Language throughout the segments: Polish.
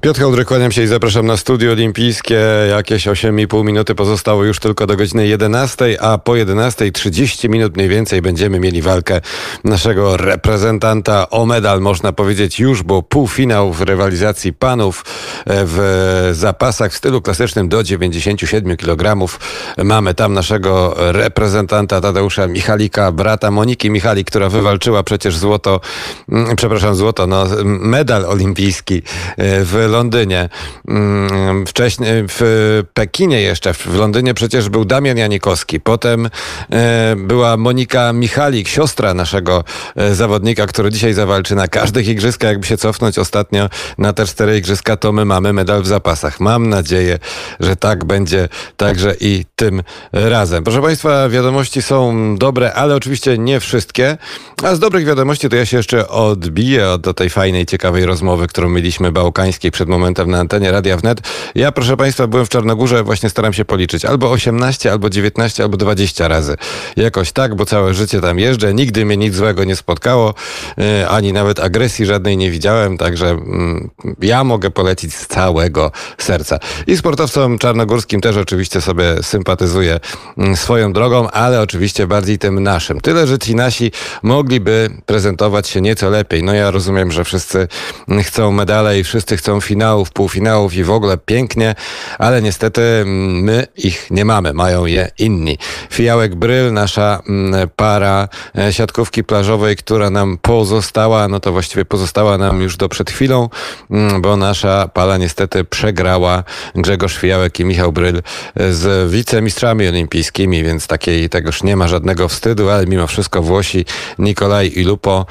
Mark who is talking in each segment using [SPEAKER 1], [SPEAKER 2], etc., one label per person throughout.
[SPEAKER 1] Piotr Hołdry, kłaniam się i zapraszam na studio olimpijskie. Jakieś 8,5 minuty pozostało już tylko do godziny 11, a po 11 30 minut mniej więcej będziemy mieli walkę naszego reprezentanta o medal, można powiedzieć już, bo półfinał w rywalizacji panów w zapasach w stylu klasycznym do 97 kg. Mamy tam naszego reprezentanta Tadeusza Michalika, brata Moniki Michalik, która wywalczyła przecież złoto, mm, przepraszam, złoto, no medal olimpijski w Londynie. Mm, wcześniej w Pekinie jeszcze, w Londynie przecież był Damian Janikowski. Potem e, była Monika Michalik, siostra naszego e, zawodnika, który dzisiaj zawalczy na każdych igrzyskach. Jakby się cofnąć ostatnio na te cztery igrzyska, to my mamy medal w zapasach. Mam nadzieję, że tak będzie także i tym razem. Proszę Państwa, wiadomości są dobre, ale oczywiście nie wszystkie. A z dobrych wiadomości to ja się jeszcze odbiję od tej fajnej, ciekawej rozmowy, którą mieliśmy bałkańskiej przed momentem na antenie Radia Wnet. Ja, proszę Państwa, byłem w Czarnogórze, właśnie staram się policzyć. Albo 18, albo 19, albo 20 razy. Jakoś tak, bo całe życie tam jeżdżę. Nigdy mnie nic złego nie spotkało, yy, ani nawet agresji żadnej nie widziałem, także yy, ja mogę polecić z całego serca. I sportowcom czarnogórskim też oczywiście sobie sympatyzuję yy, swoją drogą, ale oczywiście bardziej tym naszym. Tyle, że ci nasi mogliby prezentować się nieco lepiej. No ja rozumiem, że wszyscy chcą medale i wszyscy chcą finałów, półfinałów i w ogóle pięknie, ale niestety mm, my ich nie mamy, mają je inni. Fijałek Bryl, nasza mm, para e, siatkówki plażowej, która nam pozostała, no to właściwie pozostała nam już do przed chwilą, mm, bo nasza pala niestety przegrała Grzegorz Fijałek i Michał Bryl e, z wicemistrzami olimpijskimi, więc takiej tegoż nie ma żadnego wstydu, ale mimo wszystko Włosi Nikolaj i Lupo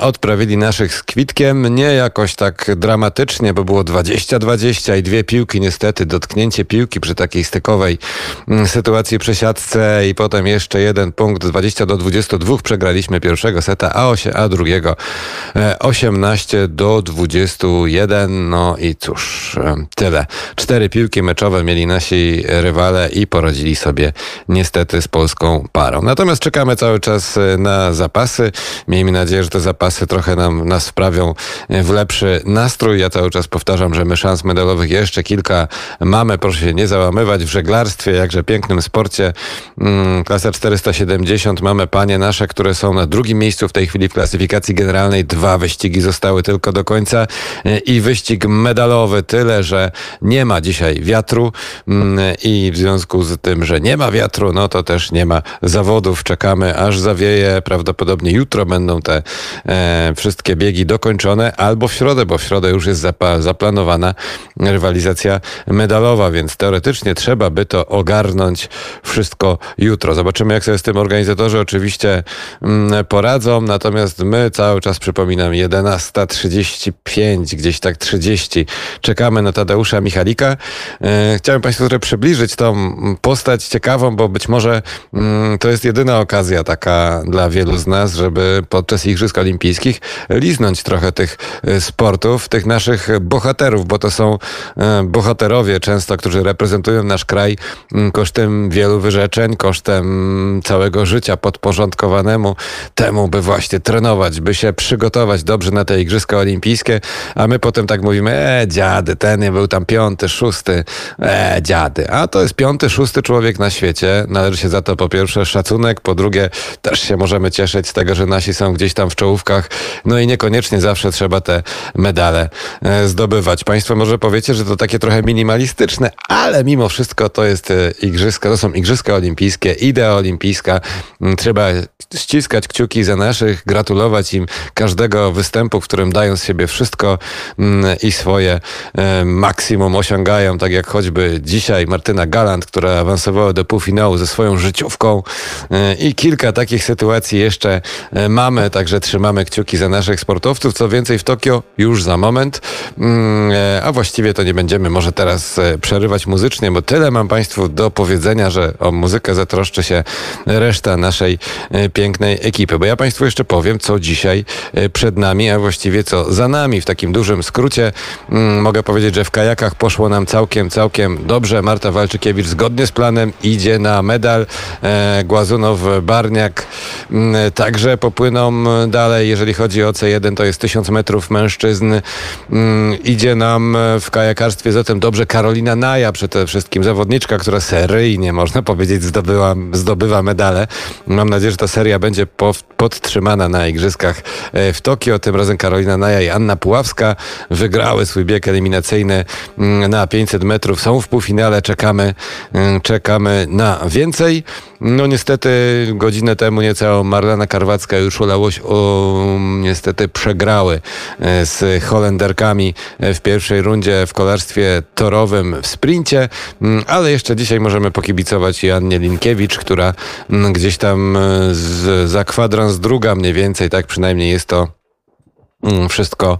[SPEAKER 1] odprawili naszych z kwitkiem, nie jakoś tak dramatycznie, bo było 20-20 i dwie piłki niestety, dotknięcie piłki przy takiej stykowej mm, sytuacji przesiadce i potem jeszcze jeden punkt, 20 do 22 przegraliśmy pierwszego seta, a, osie, a drugiego 18 e, do 21, no i cóż, e, tyle. Cztery piłki meczowe mieli nasi rywale i poradzili sobie niestety z polską parą. Natomiast czekamy cały czas e, na zapasy. Miejmy nadzieję, że te zapasy trochę nam nas wprawią w lepszy nastrój. Ja cały czas powtarzam, że my szans medalowych jeszcze kilka mamy. Proszę się nie załamywać w żeglarstwie, jakże pięknym sporcie. Mm, klasa 470 mamy panie nasze, które są na drugim miejscu w tej chwili w klasyfikacji generalnej. Dwa wyścigi zostały tylko do końca i wyścig medalowy. Tyle, że nie ma dzisiaj wiatru mm, i w związku z tym, że nie ma wiatru, no to też nie ma zawodów. Czekamy aż zawieje. Prawdopodobnie jutro będą te e, wszystkie biegi dokończone albo w środę, bo w środę już jest zaplanowana rywalizacja medalowa, więc teoretycznie trzeba by to ogarnąć wszystko jutro. Zobaczymy, jak sobie z tym organizatorzy oczywiście mm, poradzą, natomiast my cały czas, przypominam, 11.35, gdzieś tak 30, czekamy na Tadeusza Michalika. E, chciałem Państwu trochę przybliżyć tą postać ciekawą, bo być może mm, to jest jedyna okazja taka dla wielu z nas, żeby podczas Igrzysk Olimpijskich liznąć trochę tych e, sportów, tych naszych bohaterów, bo to są e, bohaterowie często, którzy reprezentują nasz kraj kosztem wielu wyrzeczeń, kosztem całego życia podporządkowanemu temu, by właśnie trenować, by się przygotować dobrze na te Igrzyska Olimpijskie, a my potem tak mówimy, e, dziady, ten nie był tam piąty, szósty, e, dziady. A to jest piąty, szósty człowiek na świecie. Należy się za to po pierwsze szacunek, po drugie też się możemy cieszyć z tego, że nasi są gdzieś tam w czołówkach, no i niekoniecznie zawsze trzeba te medale e, zdobywać. Państwo może powiecie, że to takie trochę minimalistyczne, ale mimo wszystko to jest e, igrzyska, to są igrzyska olimpijskie, idea olimpijska. Mm, trzeba ściskać kciuki za naszych, gratulować im każdego występu, w którym dają z siebie wszystko mm, i swoje e, maksimum osiągają, tak jak choćby dzisiaj Martyna Galant, która awansowała do półfinału ze swoją życiówką i kilka takich sytuacji jeszcze mamy, także trzymamy kciuki za naszych sportowców. Co więcej, w Tokio już za moment, e, a właściwie to nie będziemy może teraz e, przerywać muzycznie, bo tyle mam Państwu do powiedzenia, że o muzykę zatroszczy się reszta naszej e, pięknej ekipy. Bo ja Państwu jeszcze powiem, co dzisiaj przed nami, a właściwie co za nami. W takim dużym skrócie mm, mogę powiedzieć, że w kajakach poszło nam całkiem, całkiem dobrze. Marta Walczykiewicz zgodnie z planem idzie na medal. Głazunow-Barniak mm, także popłyną dalej. Jeżeli chodzi o C1, to jest 1000 metrów mężczyzn. Idzie nam w kajakarstwie zatem dobrze Karolina Naja, przede wszystkim zawodniczka, która seryjnie, można powiedzieć, zdobyła, zdobywa medale. Mam nadzieję, że ta seria będzie podtrzymana na igrzyskach e, w Tokio. Tym razem Karolina Naja i Anna Puławska wygrały swój bieg eliminacyjny mm, na 500 metrów. Są w półfinale, czekamy, mm, czekamy na więcej. No niestety godzinę temu niecałą Marlena Karwacka i Urszula Łoś o, niestety przegrały e, z Holenderkami e, w pierwszej rundzie w kolarstwie torowym w sprincie, mm, ale jeszcze dzisiaj możemy pokibicować i Annie Linkiewicz, która mm, gdzieś tam e, z, za kwadrans druga mniej więcej, tak przynajmniej jest to wszystko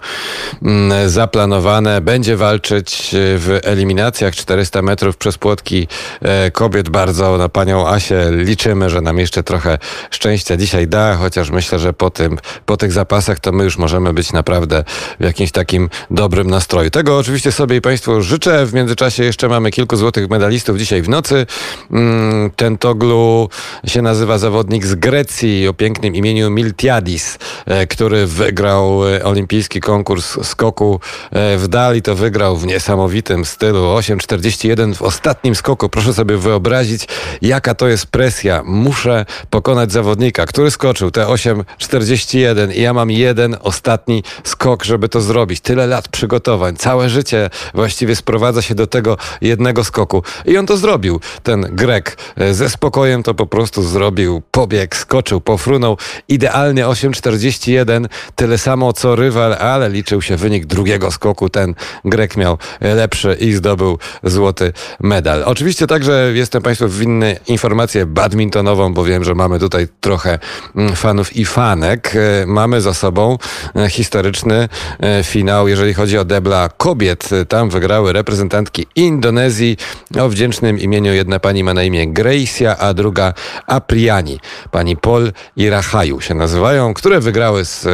[SPEAKER 1] mm, zaplanowane. Będzie walczyć e, w eliminacjach 400 metrów przez płotki e, kobiet. Bardzo na panią Asię liczymy, że nam jeszcze trochę szczęścia dzisiaj da, chociaż myślę, że po, tym, po tych zapasach to my już możemy być naprawdę w jakimś takim dobrym nastroju. Tego oczywiście sobie i Państwu życzę. W międzyczasie jeszcze mamy kilku złotych medalistów dzisiaj w nocy. Mm, ten Toglu się nazywa zawodnik z Grecji o pięknym imieniu Miltiadis, e, który wygrał olimpijski konkurs skoku e, w dali, to wygrał w niesamowitym stylu 8,41 w ostatnim skoku. Proszę sobie wyobrazić, jaka to jest presja. Muszę pokonać zawodnika, który skoczył te 8,41 i ja mam jeden ostatni skok, żeby to zrobić. Tyle lat przygotowań, całe życie właściwie sprowadza się do tego jednego skoku. I on to zrobił. Ten Grek e, ze spokojem to po prostu zrobił. Pobiegł, skoczył, pofrunął. Idealnie 8,41, tyle samo co rywal, ale liczył się wynik drugiego skoku. Ten Grek miał lepszy i zdobył złoty medal. Oczywiście także jestem Państwu winny informację badmintonową, bo wiem, że mamy tutaj trochę mm, fanów i fanek. E, mamy za sobą e, historyczny e, finał, jeżeli chodzi o debla kobiet. Tam wygrały reprezentantki Indonezji o wdzięcznym imieniu. Jedna pani ma na imię Gracia, a druga Apriani. Pani Pol i Rahaju się nazywają, które wygrały z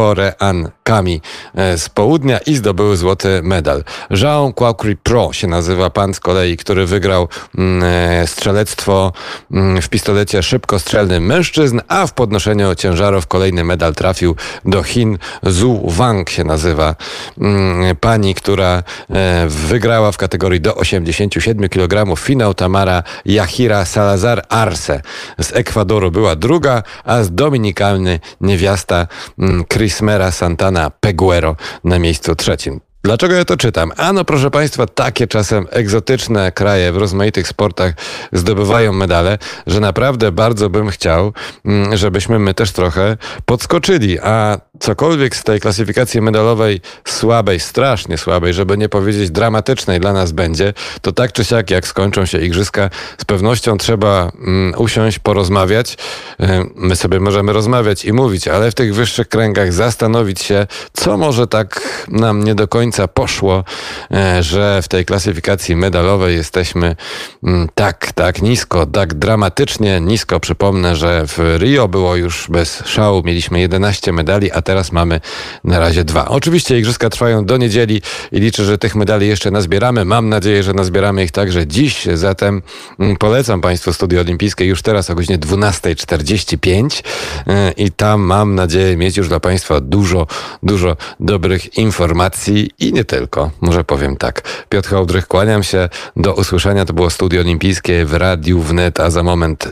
[SPEAKER 1] ancora hanno e, z południa i zdobyły złoty medal. Jean Quacri Pro się nazywa pan z kolei, który wygrał mm, e, strzelectwo mm, w pistolecie szybkostrzelnym mężczyzn, a w podnoszeniu ciężarów kolejny medal trafił do Chin. Zhu Wang się nazywa mm, pani, która e, wygrała w kategorii do 87 kg finał Tamara Yahira Salazar Arce z Ekwadoru była druga, a z Dominikalny niewiasta Chris Mera Santana Peguero na miejscu trzecim. Dlaczego ja to czytam? Ano, proszę Państwa, takie czasem egzotyczne kraje w rozmaitych sportach zdobywają medale, że naprawdę bardzo bym chciał, mm, żebyśmy my też trochę podskoczyli. A cokolwiek z tej klasyfikacji medalowej słabej, strasznie słabej, żeby nie powiedzieć dramatycznej dla nas będzie, to tak czy siak, jak skończą się igrzyska, z pewnością trzeba mm, usiąść, porozmawiać. My sobie możemy rozmawiać i mówić, ale w tych wyższych kręgach zastanowić się, co może tak nam nie do końca poszło, y, że w tej klasyfikacji medalowej jesteśmy mm, tak, tak nisko, tak dramatycznie nisko. Przypomnę, że w Rio było już bez szału, mieliśmy 11 medali, a teraz mamy na razie dwa. Oczywiście igrzyska trwają do niedzieli i liczę, że tych medali jeszcze nazbieramy. Mam nadzieję, że nazbieramy ich także dziś. Zatem mm, polecam Państwu Studio Olimpijskie już teraz o godzinie 12.45 y, i tam mam nadzieję mieć już dla Państwa dużo, dużo dobrych informacji i nie tylko. Może powiem tak. Piotr Hołdrych, kłaniam się. Do usłyszenia. To było Studio Olimpijskie w Radiu Wnet, a za moment